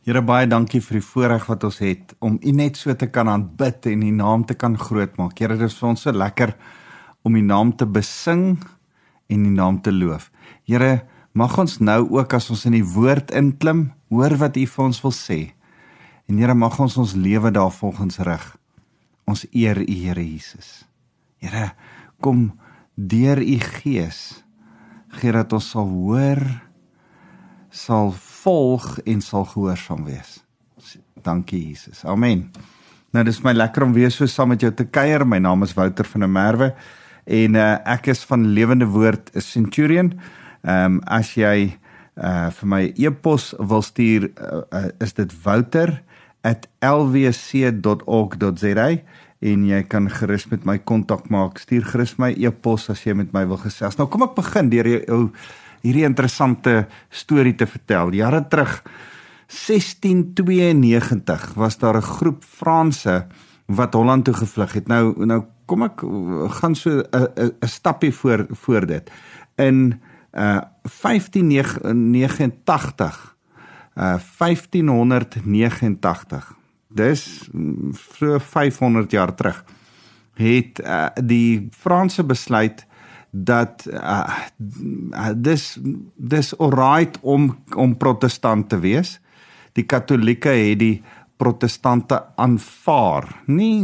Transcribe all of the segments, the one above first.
Here baie dankie vir die voorreg wat ons het om U net so te kan aanbid en U naam te kan grootmaak. Here, dit is vir ons so lekker om U naam te besing en U naam te loof. Here, mag ons nou ook as ons in die woord inklim, hoor wat U vir ons wil sê. En Here, mag ons ons lewe daarvolgens rig. Ons eer U, Here Jesus. Here, kom deur U Gees gee dat ons sal hoor sal volg en sal gehoorsaam wees. Dankie Jesus. Amen. Nou dis my lekker om weer so saam met jou te kuier. My naam is Wouter van der Merwe en uh, ek is van Lewende Woord Centurion. Ehm um, as jy uh vir my e-pos wil stuur uh, uh, is dit wouter@lwc.org.za en jy kan gerus met my kontak maak. Stuur gerus my e-pos as jy met my wil gesels. Nou kom ek begin deur jou hierdie interessante storie te vertel. Jare terug 1692 was daar 'n groep Franse wat Holland toe gevlug het. Nou nou kom ek gaan so 'n 'n stappie voor voor dit. In uh 1589 uh 1589 dis so 500 jaar terug het uh, die Franse besluit dat uh, dis dis alright om om protestant te wees. Die katolieke het die protestante aanvaar. Nie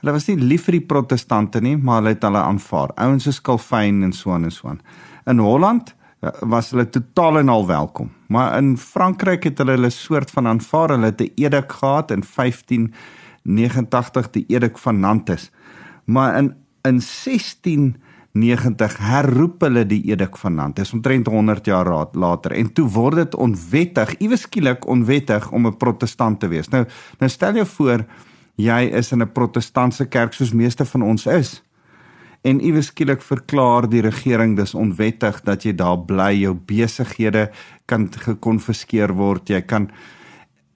hulle was nie lief vir die protestante nie, maar hulle het hulle aanvaar. Ouens soos Calvin en so aan en so aan. In Holland uh, was hulle totaal en al welkom. Maar in Frankryk het hulle hulle soort van aanvaar. Hulle het 'n edik gehad in 1589 die edik van Nantes. Maar in in 16 90 herroep hulle die edik van Nantes. Dis omtrent 100 jaar later en toe word dit onwettig, iewes skielik onwettig om 'n protestant te wees. Nou, nou stel jou voor jy is in 'n protestantse kerk soos meeste van ons is. En iewes skielik verklaar die regering dis onwettig dat jy daar bly, jou besighede kan gekonfiskeer word, jy kan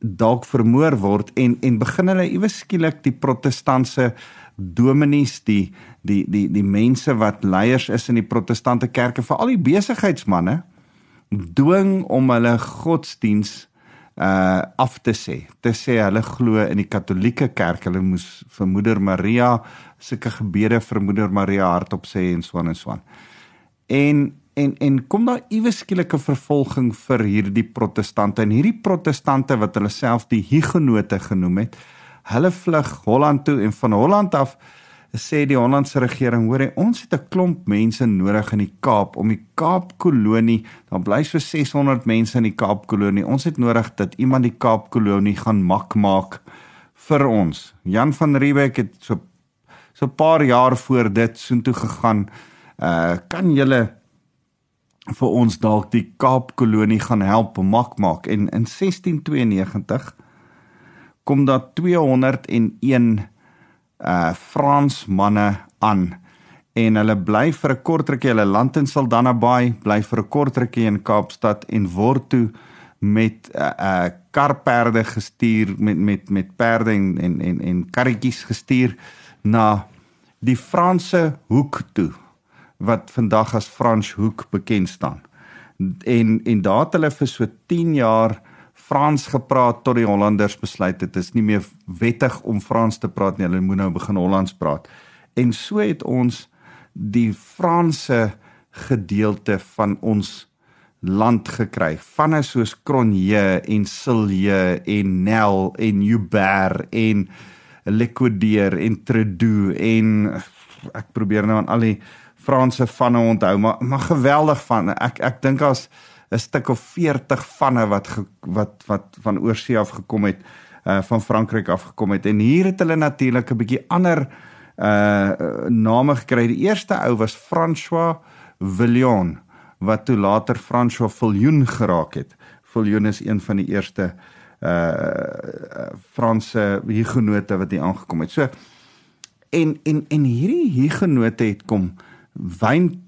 dalk vermoor word en en begin hulle iewes skielik die protestantse dominees die die die die mense wat leiers is in die protestante kerke vir al die besigheidsmande dwing om hulle godsdiens uh af te sê. Te sê hulle glo in die katolieke kerk, hulle moes vir moeder Maria sulke gebede vir moeder Maria hardop sê en so en so aan. En en en kom daar iewes skielike vervolging vir hierdie protestante en hierdie protestante wat hulle self die hugenote genoem het. Hulle vlug Holland toe en van Holland af sê die Hollandse regering, hoor jy, ons het 'n klomp mense nodig in die Kaap om die Kaapkolonie, daar bly so 600 mense in die Kaapkolonie. Ons het nodig dat iemand die Kaapkolonie gaan mak maak vir ons. Jan van Riebeeck het so so 'n paar jaar voor dit soontoe gegaan. Uh kan julle vir ons dalk die Kaapkolonie gaan help mak maak en in 1692 kom daar 201 uh Frans manne aan en hulle bly vir 'n kort rukkie hulle land in Saldanha Bay bly vir 'n kort rukkie in Kaapstad en word toe met 'n uh, uh karperde gestuur met met met perde en en en, en karretjies gestuur na die Franse hoek toe wat vandag as Franshoek bekend staan. En en daar het hulle vir so 10 jaar Frans gepraat tot die Hollanders besluit dit is nie meer wettig om Frans te praat nie, hulle moet nou begin Hollands praat. En so het ons die Franse gedeelte van ons land gekry. Vanne soos Cronje en Silje en Nel en Joubert en Lecoudeur en Tredoux en ek probeer nou aan al die Franse vanne onthou, maar maar geweldig van. Ek ek dink as 'n stuk of 40 vanne wat ge, wat wat van oorsee af gekom het uh van Frankryk af gekom het en hier het hulle natuurlik 'n bietjie ander uh name gekry. Die eerste ou was François Villon wat toe later François Villon geraak het. Villon is een van die eerste uh Franse hugenote wat hier aangekom het. So en en en hierdie hugenote het kom wyn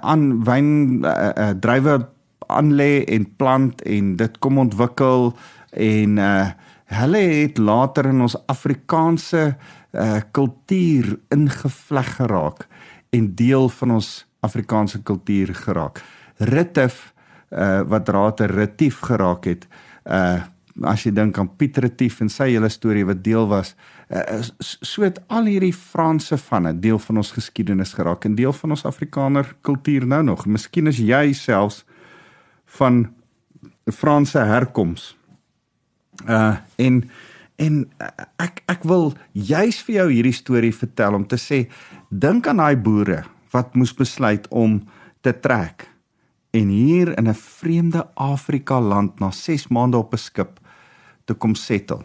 aan uh, uh, wyn uh, uh, drywe aan lê en plant en dit kom ontwikkel en uh hulle het later in ons Afrikaanse uh kultuur ingevleg geraak en deel van ons Afrikaanse kultuur geraak. Ritif uh wat later retief geraak het uh as jy dink aan Piet Retief en sy hele storie wat deel was, uh, so het al hierdie Franse vanne deel van ons geskiedenis geraak en deel van ons Afrikaner kultuur nou nog. Miskien is jy selfs van Franse herkoms. Uh en en ek ek wil juis vir jou hierdie storie vertel om te sê dink aan daai boere wat moes besluit om te trek en hier in 'n vreemde Afrika land na 6 maande op 'n skip te kom settle.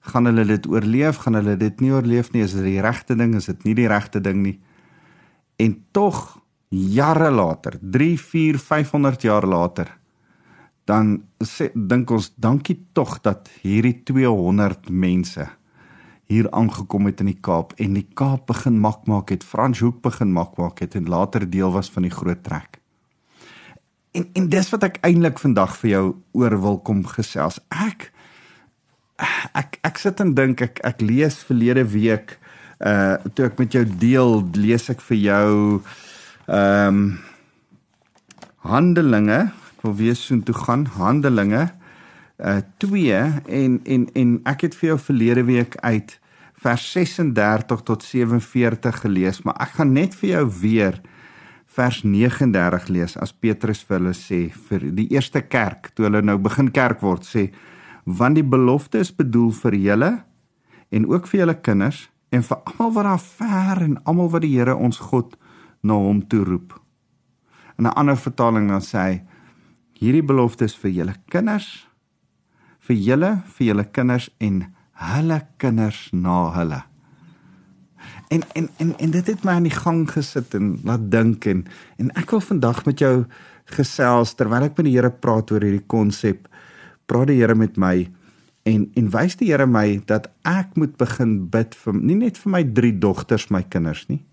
Gaan hulle dit oorleef? Gaan hulle dit nie oorleef nie? Is dit die regte ding? Is dit nie die regte ding nie? En tog jare later, 3, 4, 500 jaar later, dan sê dink ons dankie tog dat hierdie 200 mense hier aangekom het in die Kaap en die Kaap begin mak maak het, Frans Hoek begin mak maak het en later deel was van die groot trek. En en dis wat ek eintlik vandag vir jou oor wil kom gesels. Ek ek ek sit en dink ek ek lees verlede week uh toe ek met jou deel lees ek vir jou ehm um, Handelinge, ek wil weer so toe gaan, Handelinge uh 2 en en en ek het vir jou verlede week uit vers 36 tot 47 gelees, maar ek gaan net vir jou weer vers 39 lees as Petrus vir hulle sê vir die eerste kerk toe hulle nou begin kerk word sê want die belofte is bedoel vir julle en ook vir julle kinders en vir almal wat daar ver en almal wat die Here ons God na hom toe roep. In 'n ander vertaling dan sê hy hierdie belofte is vir julle kinders vir julle vir julle kinders en hulle kinders na hulle en en en en dit het my aan die gang gesit en laat dink en en ek wil vandag met jou gesels terwyl ek met die Here praat oor hierdie konsep praat die Here met my en en wys die Here my dat ek moet begin bid vir nie net vir my drie dogters my kinders nie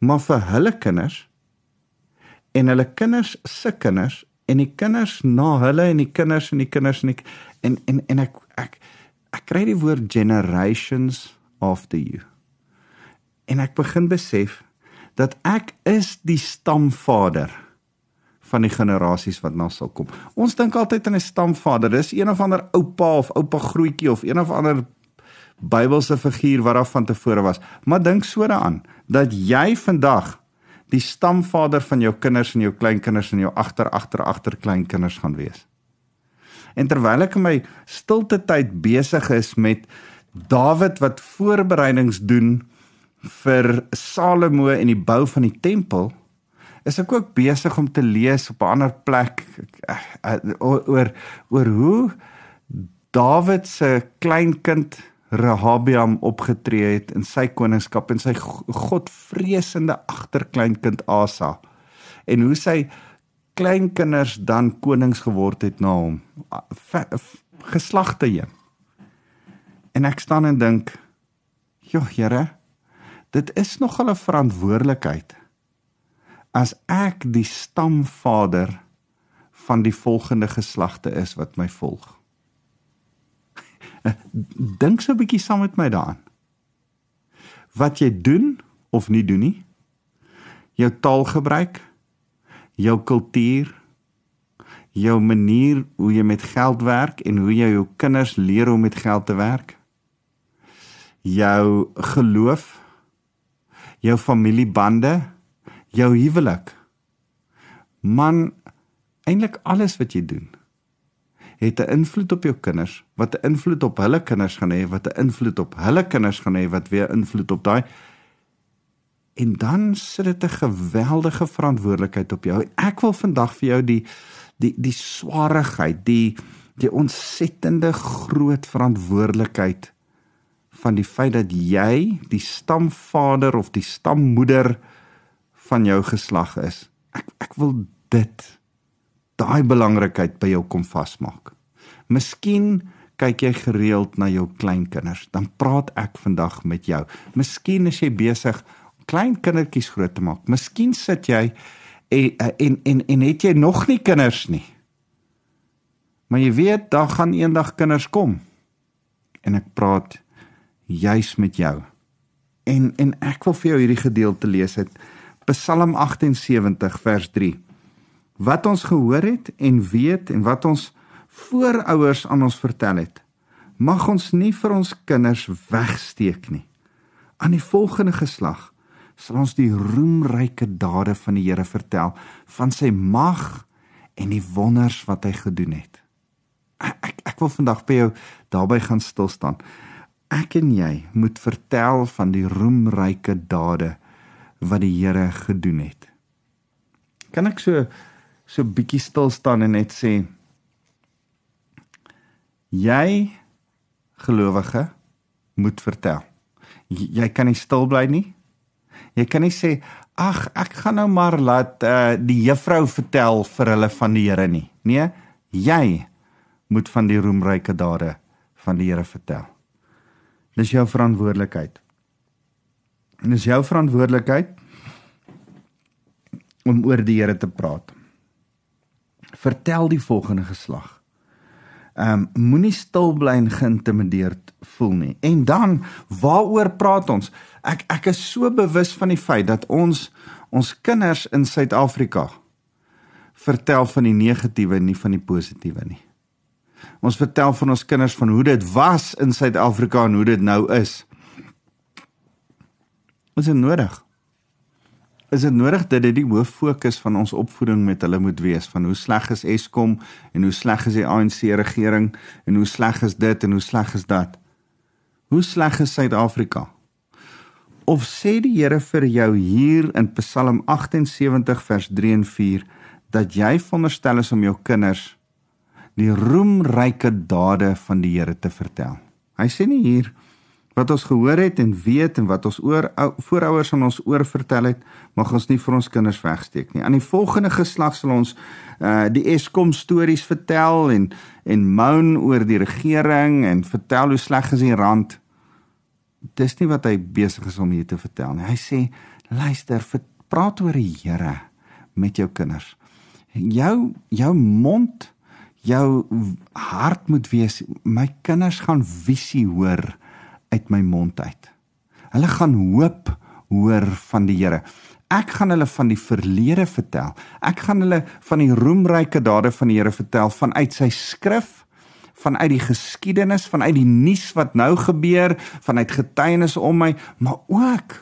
maar vir hulle kinders en hulle kinders se kinders en die kinders na hulle en die kinders en die kinders en ek en en en ek ek ek kry die woord generations after you en ek begin besef dat ek is die stamvader van die generasies wat na sal kom. Ons dink altyd aan 'n stamvader, dis een of ander oupa of oupa grootjie of een of ander Bybelse figuur wat daar van tevore was. Maar dink so daaraan dat jy vandag die stamvader van jou kinders en jou kleinkinders en jou agter agter agter kleinkinders gaan wees. En terwyl ek in my stilte tyd besig is met Dawid wat voorbereidings doen vir Salomo en die bou van die tempel is ek ook besig om te lees op 'n ander plek oor oor hoe Dawid se kleinkind Rehabiam opgetree het in sy koningskap en sy godvreesende agterkleinkind Asa. En hoe sy kleinkinders dan konings geword het na hom. Geslagte heen. En ek staan en dink joh Here dit is nogal 'n verantwoordelikheid. As ek die stamvader van die volgende geslagte is wat my volg. Dink so 'n bietjie saam met my daaraan. Wat jy doen of nie doen nie. Jou taalgebruik, jou kultuur, jou manier hoe jy met geld werk en hoe jy jou kinders leer om met geld te werk. Jou geloof, jou familiebande, jou huwelik. Man, eintlik alles wat jy doen het 'n invloed op jou kinders, wat 'n invloed op hulle kinders gaan hê, wat 'n invloed op hulle kinders gaan hê, wat weer invloed op daai en dan sit dit 'n geweldige verantwoordelikheid op jou. Ek wil vandag vir jou die die die swaarigheid, die die ontsettende groot verantwoordelikheid van die feit dat jy die stamvader of die stammoeder van jou geslag is. Ek ek wil dit daai belangrikheid by jou kom vasmaak. Miskien kyk jy gereeld na jou kleinkinders, dan praat ek vandag met jou. Miskien is jy besig om klein kindertjies groot te maak. Miskien sit jy en en en, en het jy nog nie kinders nie. Maar jy weet, daar gaan eendag kinders kom. En ek praat juis met jou. En en ek wil vir jou hierdie gedeelte lees uit Psalm 78 vers 3. Wat ons gehoor het en weet en wat ons voorouers aan ons vertel het, mag ons nie vir ons kinders wegsteek nie. Aan die volgende geslag sal ons die roemryke dade van die Here vertel, van sy mag en die wonders wat hy gedoen het. Ek ek, wil vandag by jou daarby gaan stil staan. Ek en jy moet vertel van die roemryke dade wat die Here gedoen het. Kan ek so so bietjie stil staan en net sê jy gelowige moet vertel. Jy kan nie stil bly nie. Jy kan nie sê ag ek gaan nou maar laat uh, die juffrou vertel vir hulle van die Here nie. Nee, jy moet van die roemryke dade van die Here vertel. Dis jou verantwoordelikheid. En dis jou verantwoordelikheid om oor die Here te praat. Vertel die volgende geslag. Ehm um, moenie stil bly en geïntimideerd voel nie. En dan waaroor praat ons? Ek ek is so bewus van die feit dat ons ons kinders in Suid-Afrika vertel van die negatiewe nie van die positiewe nie. Ons vertel van ons kinders van hoe dit was in Suid-Afrika en hoe dit nou is. Is dit nodig? Is dit nodig dat dit die hoof fokus van ons opvoeding met hulle moet wees van hoe sleg is Eskom en hoe sleg is die ANC regering en hoe sleg is dit en hoe sleg is dat. Hoe sleg is Suid-Afrika? Of sê die Here vir jou hier in Psalm 78 vers 3 en 4 dat jy veronderstel is om jou kinders die roemryke dade van die Here te vertel. Hy sê nie hier wat ons gehoor het en weet en wat ons oor voorouers aan ons oor vertel het, mag ons nie vir ons kinders wegsteek nie. Aan die volgende geslag sal ons uh die Eskom stories vertel en en moan oor die regering en vertel hoe sleg is die rand. Dis nie wat hy besig is om hier te vertel nie. Hy sê luister, praat oor die Here met jou kinders. Jou jou mond jou hart moet wees my kinders gaan visie hoor uit my mond uit. Hulle gaan hoop hoor van die Here. Ek gaan hulle van die verlede vertel. Ek gaan hulle van die roemryke dade van die Here vertel vanuit sy skrif, vanuit die geskiedenis, vanuit die nuus wat nou gebeur, vanuit getuienisse om my, maar ook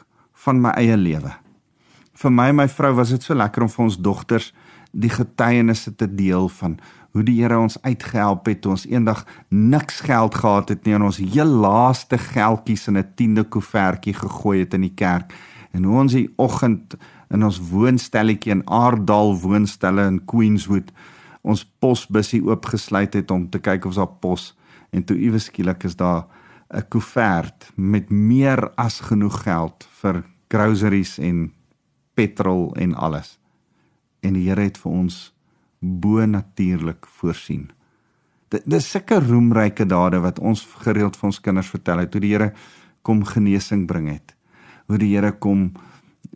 van my eie lewe. Vir my en my vrou was dit so lekker om vir ons dogters die getuienisse te deel van hoe die Here ons uitgehelp het toe ons eendag niks geld gehad het nie en ons heel laaste geldjies in 'n 10de koevertjie gegooi het in die kerk. En hoe ons die oggend in ons woonstelletjie in Aardal woonstelle in Queenswood ons posbussie oopgesluit het om te kyk of daar pos en toe iewes skielik is daar 'n koevert met meer as genoeg geld vir groceries en petrol en alles. En die Here het vir ons bo natuurlik voorsien. Dit dis sulke roemryke dade wat ons gereeld vir ons kinders vertel het hoe die Here kom genesing bring het. Hoe die Here kom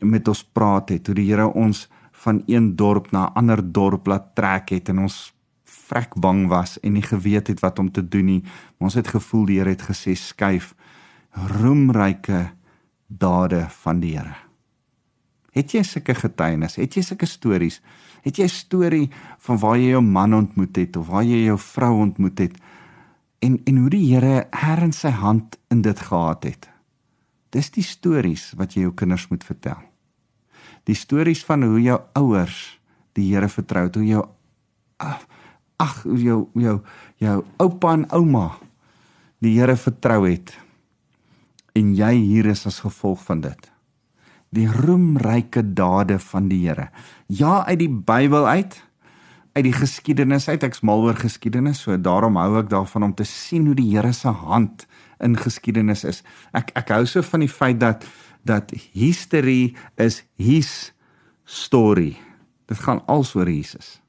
met ons praat het, hoe die Here ons van een dorp na 'n ander dorp laat trek het en ons vrek bang was en nie geweet het wat om te doen nie. Maar ons het gevoel die Here het gesê skuif roemryke dade van die Here. Het jy sulke getuienis? Het jy sulke stories? Het jy 'n storie van waar jy jou man ontmoet het of waar jy jou vrou ontmoet het en en hoe die Here her in sy hand in dit gehad het? Dis die stories wat jy jou kinders moet vertel. Die stories van hoe jou ouers die Here vertrou het, hoe jou ag jou jou jou oupa en ouma die Here vertrou het en jy hier is as gevolg van dit die roemryke dade van die Here. Ja, uit die Bybel uit, uit die geskiedenis uit, ek's mal oor geskiedenis, so daarom hou ek daarvan om te sien hoe die Here se hand in geskiedenis is. Ek ek hou so van die feit dat dat history is his story. Dit gaan als oor Jesus.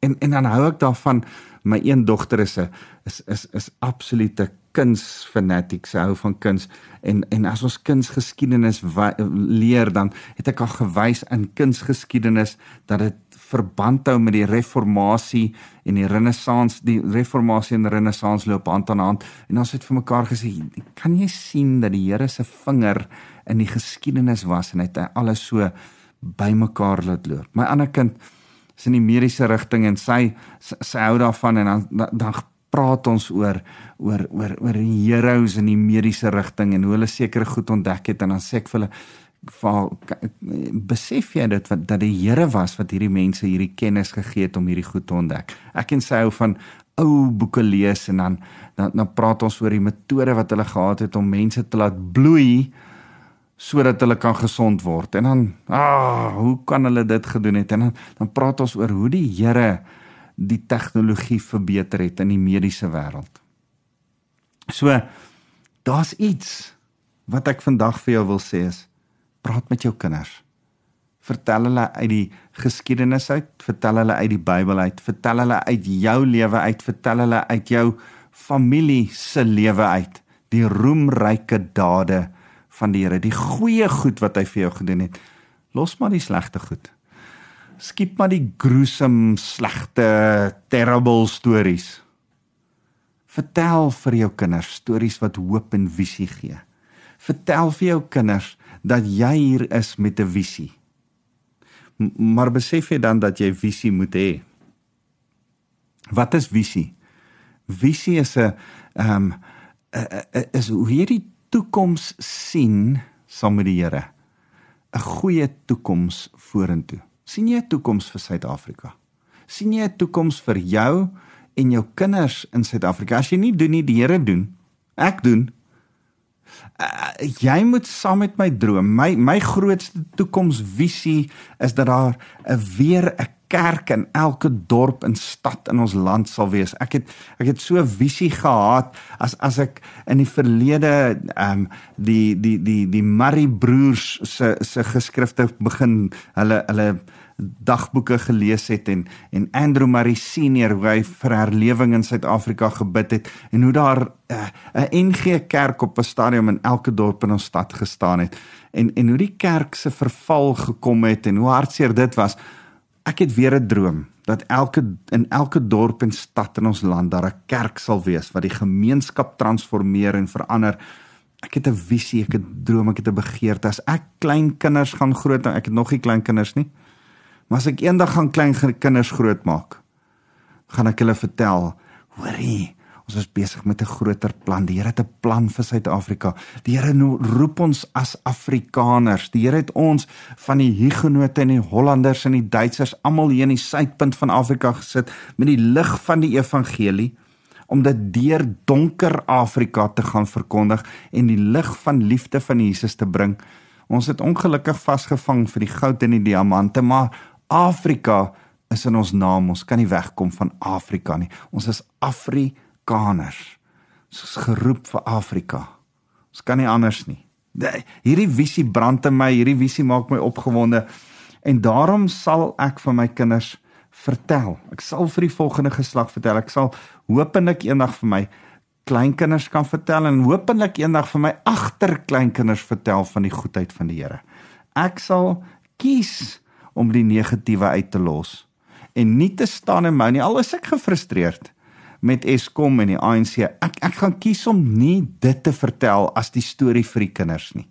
En en dan hou ek daarvan my een dogter is 'n is is is absolute kunsfanatiek, sy hou van kuns. En en as ons kunsgeskiedenis leer dan het ek al gewys in kunsgeskiedenis dat dit verband hou met die reformatie en die renessans die reformatie en renessans loop hand aan hand. En ons het vir mekaar gesê kan jy sien dat die Here se vinger in die geskiedenis was en hy het alles so bymekaar laat loop? My ander kind is in die mediese rigting en sy sy hou daarvan en dan dan, dan praat ons oor oor oor oor die heroes in die mediese rigting en hoe hulle sekere goed ontdek het en dan sê ek vir hulle val besef jy dit wat dat die Here was wat hierdie mense hierdie kennis gegee het om hierdie goed te ontdek. Ek en sy hou van ou boeke lees en dan dan dan praat ons oor die metode wat hulle gehad het om mense te laat bloei sodat hulle kan gesond word. En dan ah, hoe kan hulle dit gedoen het? En dan dan praat ons oor hoe die Here die tegnologie verbeter het in die mediese wêreld. So daar's iets wat ek vandag vir jou wil sê is praat met jou kinders. Vertel hulle uit die geskiedenis uit, vertel hulle uit die Bybel uit, vertel hulle uit jou lewe uit, vertel hulle uit jou familie se lewe uit, die roemryke dade van die Here, die goeie goed wat hy vir jou gedoen het. Los maar die slegte goed. Skiep maar die gruesome, slegte, terrible stories. Vertel vir jou kinders stories wat hoop en visie gee. Vertel vir jou kinders dat jy hier is met 'n visie. Maar besef jy dan dat jy visie moet hê? Wat is visie? Visie is 'n ehm um, is hoe jy die toekoms sien saam met die Here. 'n Goeie toekoms vorentoe. Sien jy 'n toekoms vir Suid-Afrika? sien jy 'n toekoms vir jou en jou kinders in Suid-Afrika? As jy nie doen nie, die Here doen. Ek doen uh, jy moet saam met my droom. My my grootste toekomsvisie is dat daar 'n weer 'n kerk in elke dorp en stad in ons land sal wees. Ek het ek het so 'n visie gehad as as ek in die verlede ehm um, die die die die Murray broers se se geskrifte begin hulle hulle dagboeke gelees het en en Andrew Murray senior hoe hy vir herlewing in Suid-Afrika gebid het en hoe daar eh, 'n uh, NG kerk op 'n stadium in elke dorp in ons stad gestaan het en en hoe die kerk se verval gekom het en hoe hartseer dit was. Ek het weer 'n droom dat elke in elke dorp en stad in ons land daar 'n kerk sal wees wat die gemeenskap transformeer en verander. Ek het 'n visie ek het droom ek het 'n begeerte. As ek klein kinders gaan groot ek het nog nie klein kinders nie Maar as ek eendag gaan klein kinders grootmaak, gaan ek hulle vertel, hoorie, ons is besig met 'n groter plan. Die Here het 'n plan vir Suid-Afrika. Die Here roep ons as Afrikaners. Die Here het ons van die Hugenote en die Hollanders en die Duitsers almal hier in die suidpunt van Afrika gesit met die lig van die evangelie om dit deur donker Afrika te gaan verkondig en die lig van liefde van Jesus te bring. Ons het ongelukkig vasgevang vir die goud en die diamante, maar Afrika is in ons naam. Ons kan nie wegkom van Afrika nie. Ons is Afrikaners. Ons is geroep vir Afrika. Ons kan nie anders nie. Hierdie visie brand in my, hierdie visie maak my opgewonde en daarom sal ek vir my kinders vertel. Ek sal vir die volgende geslag vertel. Ek sal hopelik eendag vir my kleinkinders kan vertel en hopelik eendag vir my agterkleinkinders vertel van die goedheid van die Here. Ek sal kies om die negatiewe uit te los. En nie te staan en mou nie. Al is ek gefrustreerd met Eskom en die ANC ek ek gaan kies om nie dit te vertel as die storie vir die kinders nie.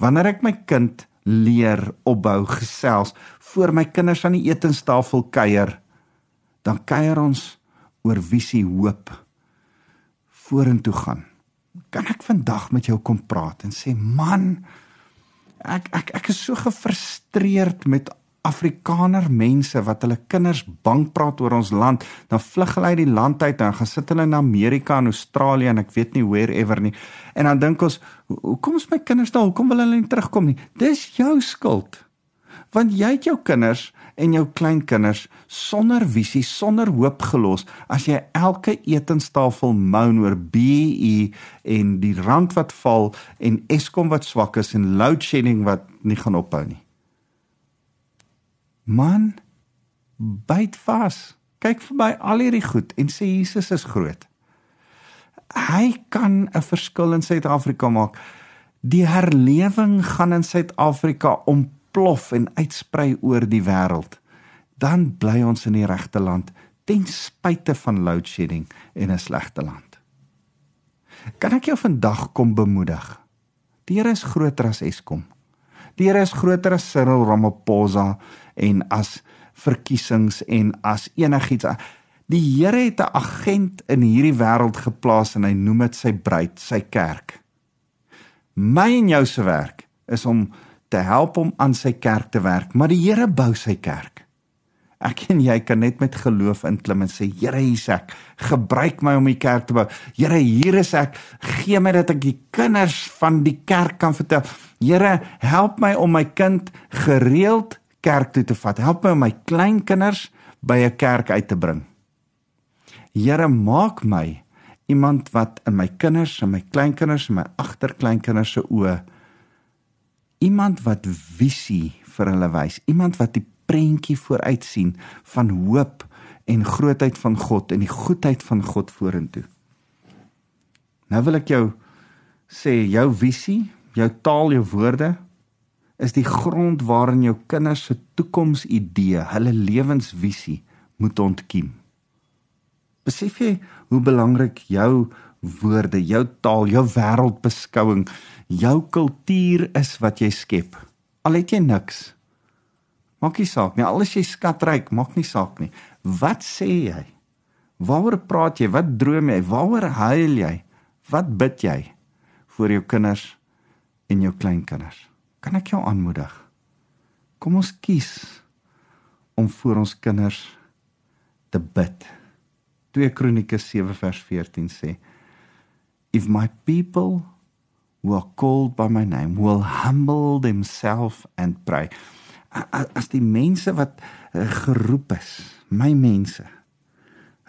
Wanneer ek my kind leer opbou gesels voor my kinders aan die etenstafel kuier dan kuier ons oor visie hoop vorentoe gaan. Kan ek vandag met jou kom praat en sê man ek ek ek is so gefrustreerd met Afrikaner mense wat hulle kinders bang praat oor ons land, dan vlug hulle uit die land uit en gaan sit hulle in Amerika en Australië en ek weet nie wherever nie. En dan dink ons, hoekom is my kinders daar? Hoekom wil hulle nie terugkom nie? Dis jou skuld. Want jy het jou kinders en jou kleinkinders sonder visie, sonder hoop gelos as jy elke etenstafel moan oor BE en die rand wat val en Eskom wat swak is en load shedding wat nie gaan ophou nie. Man, byt vas. Kyk verby al hierdie goed en sê Jesus is groot. Hy kan 'n verskil in Suid-Afrika maak. Die herlewing gaan in Suid-Afrika om ontplof en uitsprei oor die wêreld, dan bly ons in die regte land ten spyte van load shedding en 'n slegte land. Kan ek jou vandag kom bemoedig? Die Here is groter as Eskom. Die Here is groter as Cyril Ramaphosa en as verkiesings en as enigiets. Die Here het 'n agent in hierdie wêreld geplaas en hy noem dit sy bruid, sy kerk. My en jou se werk is om te help om aan sy kerk te werk, maar die Here bou sy kerk. Ek en jy kan net met geloof inklim en sê Here hier's ek. Gebruik my om die kerk te bou. Here hier is ek. Gee my dat ek die kinders van die kerk kan vertel. Here help my om my kind gereeld kerk toe te vat. Help my om my kleinkinders by 'n kerk uit te bring. Here maak my iemand wat in my kinders en my kleinkinders en my agterkleinkinders se oë iemand wat visie vir hulle wys. Iemand wat die prentjie vooruit sien van hoop en grootheid van God en die goedheid van God vorentoe. Nou wil ek jou sê jou visie, jou taal, jou woorde is die grond waarin jou kinders se toekomsidee, hulle lewensvisie moet ontkiem. Besef jy hoe belangrik jou woorde, jou taal, jou wêreldbeskouing, jou kultuur is wat jy skep? Al het jy niks, Maak nie saak nie. Al is jy skatryk, maak nie saak nie. Wat sê jy? Waaroor praat jy? Wat droom jy? Waaroor huil jy? Wat bid jy vir jou kinders en jou kleinkinders? Kan ek jou aanmoedig? Kom ons kies om vir ons kinders te bid. 2 Kronieke 7 vers 14 sê: If my people who are called by my name will humble themselves and pray as die mense wat eh, geroep is, my mense,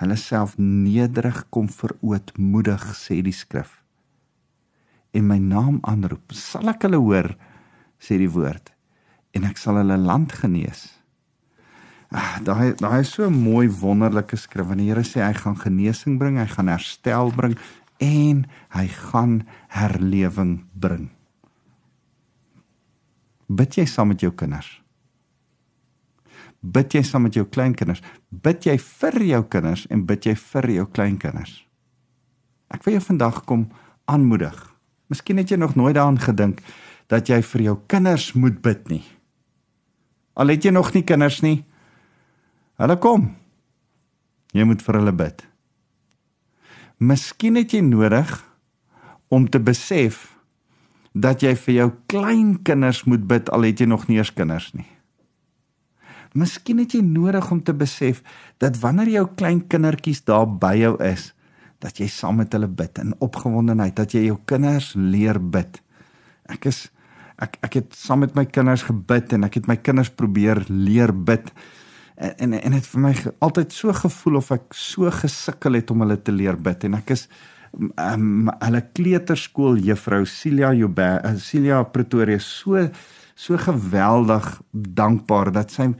hulle self nederig kom verootmoedig sê die skrif. En my naam aanroep, sal ek hulle hoor sê die woord en ek sal hulle land genees. Ah, daai daai is so 'n mooi wonderlike skrif. Want die Here sê hy gaan genesing bring, hy gaan herstel bring en hy gaan herlewing bring. Bid jy saam met jou kinders? bid jy saam met jou kleinkinders? Bid jy vir jou kinders en bid jy vir jou kleinkinders? Ek wil jou vandag kom aanmoedig. Miskien het jy nog nooit daaraan gedink dat jy vir jou kinders moet bid nie. Al het jy nog nie kinders nie. Hulle kom. Jy moet vir hulle bid. Miskien het jy nodig om te besef dat jy vir jou kleinkinders moet bid al het jy nog nie eens kinders nie. Miskien het jy nodig om te besef dat wanneer jou klein kindertjies daar by jou is, dat jy saam met hulle bid in opgewondenheid, dat jy jou kinders leer bid. Ek is ek ek het saam met my kinders gebid en ek het my kinders probeer leer bid. En en, en dit vir my altyd so gevoel of ek so gesukkel het om hulle te leer bid en ek is um, hulle kleuterskool juffrou Celia Jobe Celia Pretoria so so geweldig dankbaar dat sy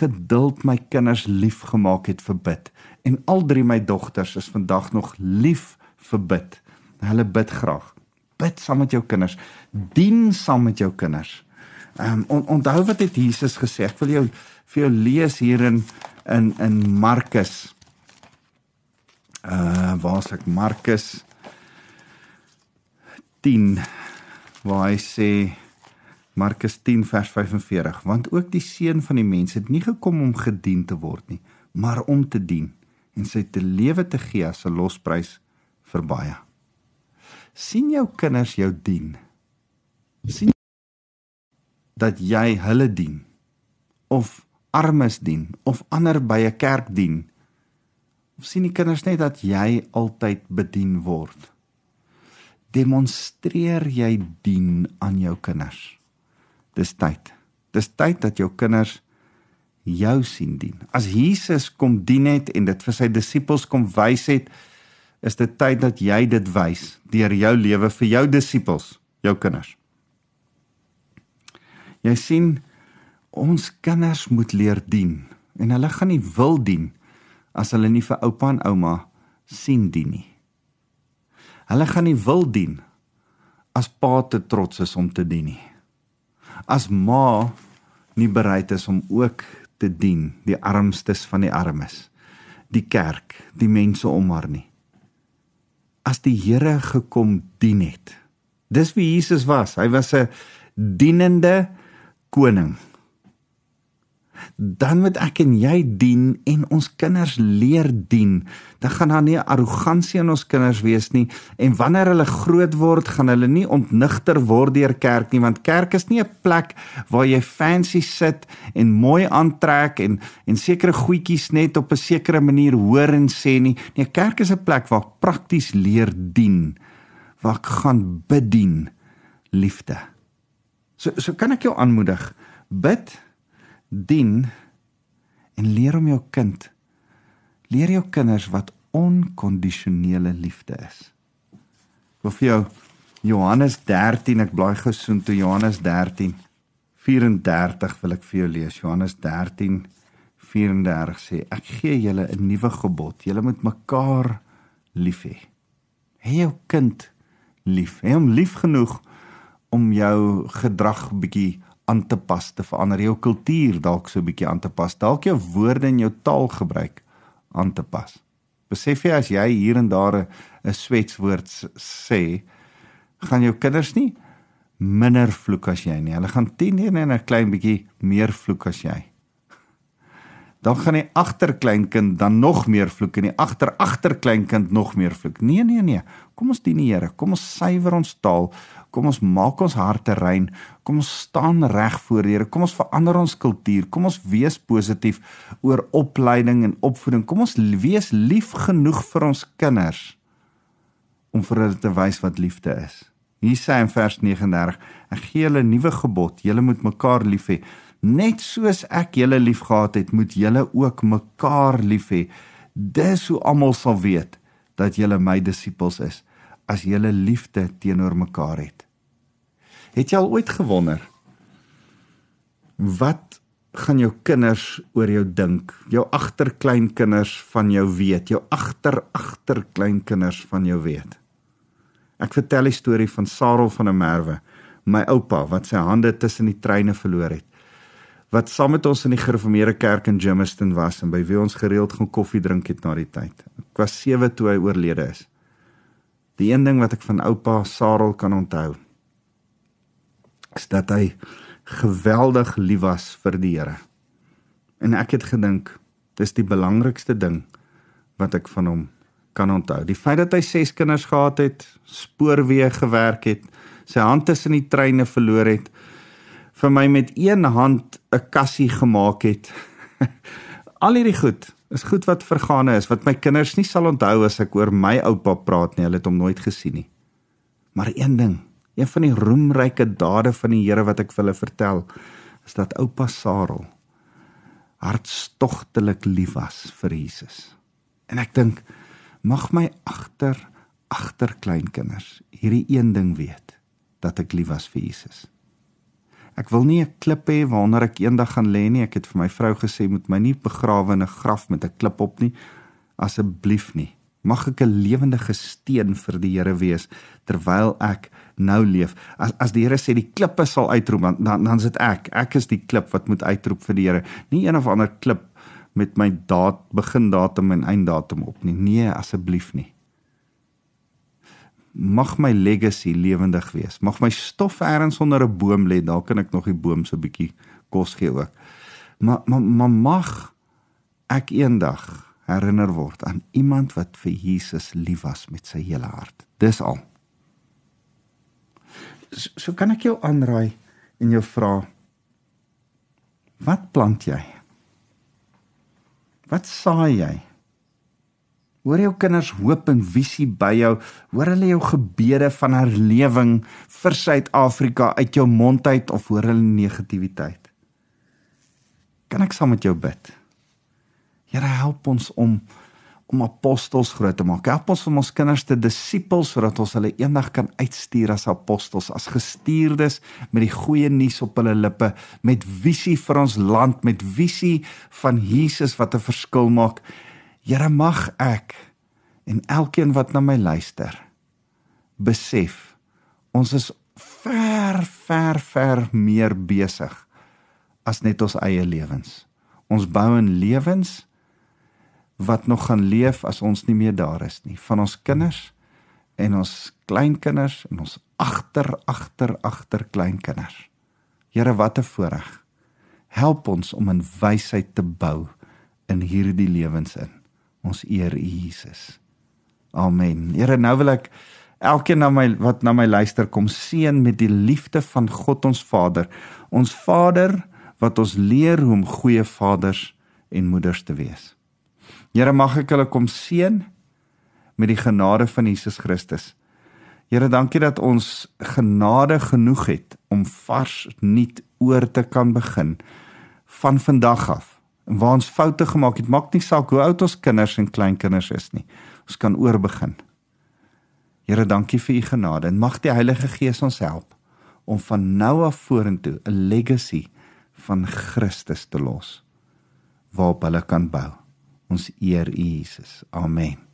geduld my kinders liefgemaak het vir bid. En al drie my dogters is vandag nog lief vir bid. Hulle bid graag. Bid saam met jou kinders. Dien saam met jou kinders. Um, on, onthou wat het Jesus gesê? Ek wil jou vir jou lees hier in in in Markus. Uh waar is ek Markus 10 waar hy sê Markus 10 vers 45 want ook die seun van die mens het nie gekom om gedien te word nie maar om te dien en sy te lewe te gee as 'n losprys vir baie. Sien jou kinders jou dien? Sien dat jy hulle dien? Of armes dien of ander by 'n kerk dien of sien die kinders net dat jy altyd bedien word demonstreer jy dien aan jou kinders Dis tyd. Dis tyd dat jou kinders jou sien dien. As Jesus kom dien het en dit vir sy disippels kom wys het, is dit tyd dat jy dit wys deur jou lewe vir jou disippels, jou kinders. Jy sien ons kinders moet leer dien en hulle gaan nie wil dien as hulle nie vir oupa en ouma sien dien nie. Hulle gaan nie wil dien as pa te trots is om te dien nie. As ma nie bereid is om ook te dien die armstes van die armes die kerk die mense om haar nie. As die Here gekom dien het. Dis wie Jesus was. Hy was 'n dienende koning dan moet ek en jy dien en ons kinders leer dien. Dan gaan daar nie arrogansie in ons kinders wees nie en wanneer hulle groot word, gaan hulle nie ontnigter word deur kerk nie want kerk is nie 'n plek waar jy fancy sit en mooi aantrek en en sekere goedjies net op 'n sekere manier hoor en sê nie. Nee, kerk is 'n plek waar ek prakties leer dien. Waar ek gaan bedien liefde. So so kan ek jou aanmoedig. Bid dien en leer om jou kind leer jou kinders wat onkondisionele liefde is. Of vir jou Johannes 13 ek blaai gesoen toe Johannes 13 34 wil ek vir jou lees. Johannes 13 34 sê ek gee julle 'n nuwe gebod. Julle moet mekaar lief hê. Hê jou kind lief. Hê hom lief genoeg om jou gedrag bietjie aan te pas, te verander jou kultuur dalk so 'n bietjie aan te pas, dalk jou woorde en jou taalgebruik aan te pas. Besef jy as jy hier en daar 'n swetswoord sê, gaan jou kinders nie minder vloek as jy nie. Hulle gaan 10 en 'n klein bietjie meer vloek as jy dan gaan die agterkleinkind dan nog meer vloek en die agter agterkleinkind nog meer vloek. Nee nee nee. Kom ons dien die Here. Kom ons suiwer ons taal. Kom ons maak ons harte rein. Kom ons staan reg voor die Here. Kom ons verander ons kultuur. Kom ons wees positief oor opleiding en opvoeding. Kom ons wees lief genoeg vir ons kinders om vir hulle te wys wat liefde is. Hier sê in vers 39: Ek gee julle 'n nuwe gebod. Julle moet mekaar lief hê. Net soos ek julle liefgehad het, moet julle ook mekaar lief hê. Dis hoe almal sal weet dat julle my disippels is as julle liefde teenoor mekaar het. Het jy al ooit gewonder wat gaan jou kinders oor jou dink? Jou agterkleinkinders van jou weet, jou agter agterkleinkinders van jou weet. Ek vertel die storie van Sarel van der Merwe, my oupa wat sy hande tussen die treine verloor het wat saam met ons in die gereformeerde kerk in Germiston was en by wie ons gereeld gaan koffie drink het na die tyd. Ek was 7 toe hy oorlede is. Die een ding wat ek van oupa Sarel kan onthou is dat hy geweldig lief was vir die Here. En ek het gedink dis die belangrikste ding wat ek van hom kan onthou. Die feit dat hy 6 kinders gehad het, spoorweë gewerk het, sy hand tussen die treine verloor het, vir my met een hand 'n kassie gemaak het. Al hierdie goed is goed wat vergane is wat my kinders nie sal onthou as ek oor my oupa praat nie. Hulle het hom nooit gesien nie. Maar een ding, een van die roemryke dade van die Here wat ek vir hulle vertel, is dat oupa Sarel hartstogtelik lief was vir Jesus. En ek dink mag my agter agter kleinkinders hierdie een ding weet dat ek lief was vir Jesus. Ek wil nie 'n klip hê waaronder ek eendag gaan lê nie. Ek het vir my vrou gesê moet my nie begrawe in 'n graf met 'n klip op nie. Asseblief nie. Mag ek 'n lewendige steen vir die Here wees terwyl ek nou leef. As as die Here sê die klippe sal uitroep dan dan dan sit ek. Ek is die klip wat moet uitroep vir die Here. Nie een of ander klip met my daad begin datum en einddatum op nie. Nee, asseblief nie mag my legacy lewendig wees. Mag my stof eers onder 'n boom lê, daar kan ek nog die boom so 'n bietjie kos gee ook. Maar maar ma, mag ek eendag herinner word aan iemand wat vir Jesus lief was met sy hele hart. Dis al. So, so kan ek jou aanraai en jou vra wat plant jy? Wat saai jy? Hoor jou kinders hoop en visie by jou. Hoor hulle jou gebede van herlewing vir Suid-Afrika uit jou mond uit of hoor hulle negativiteit? Kan ek saam met jou bid? Here help ons om om apostels groot te maak. Help ons om ons kinders te disipels sodat ons hulle eendag kan uitstuur as apostels, as gestuurdes met die goeie nuus op hulle lippe, met visie vir ons land, met visie van Jesus wat 'n verskil maak. Here mag ek en elkeen wat na my luister besef ons is ver ver ver meer besig as net ons eie lewens. Ons bou in lewens wat nog gaan leef as ons nie meer daar is nie. Van ons kinders en ons kleinkinders en ons agter agter agter kleinkinders. Here, wat 'n voorreg. Help ons om in wysheid te bou in hierdie lewens in. Ons eer U Jesus. Amen. Here, nou wil ek elkeen na my wat na my luister kom seën met die liefde van God ons Vader. Ons Vader wat ons leer hoe om goeie vaders en moeders te wees. Here, mag ek hulle kom seën met die genade van Jesus Christus. Here, dankie dat ons genade genoeg het om vars nuut oor te kan begin van vandag af. Waar ons foute gemaak het, maak nie saak hoe oud ons kinders en kleinkinders is nie. Ons kan oorbegin. Here, dankie vir u genade en mag die Heilige Gees ons help om van nou af vorentoe 'n legacy van Christus te los waarop hulle kan bou. Ons eer U Jesus. Amen.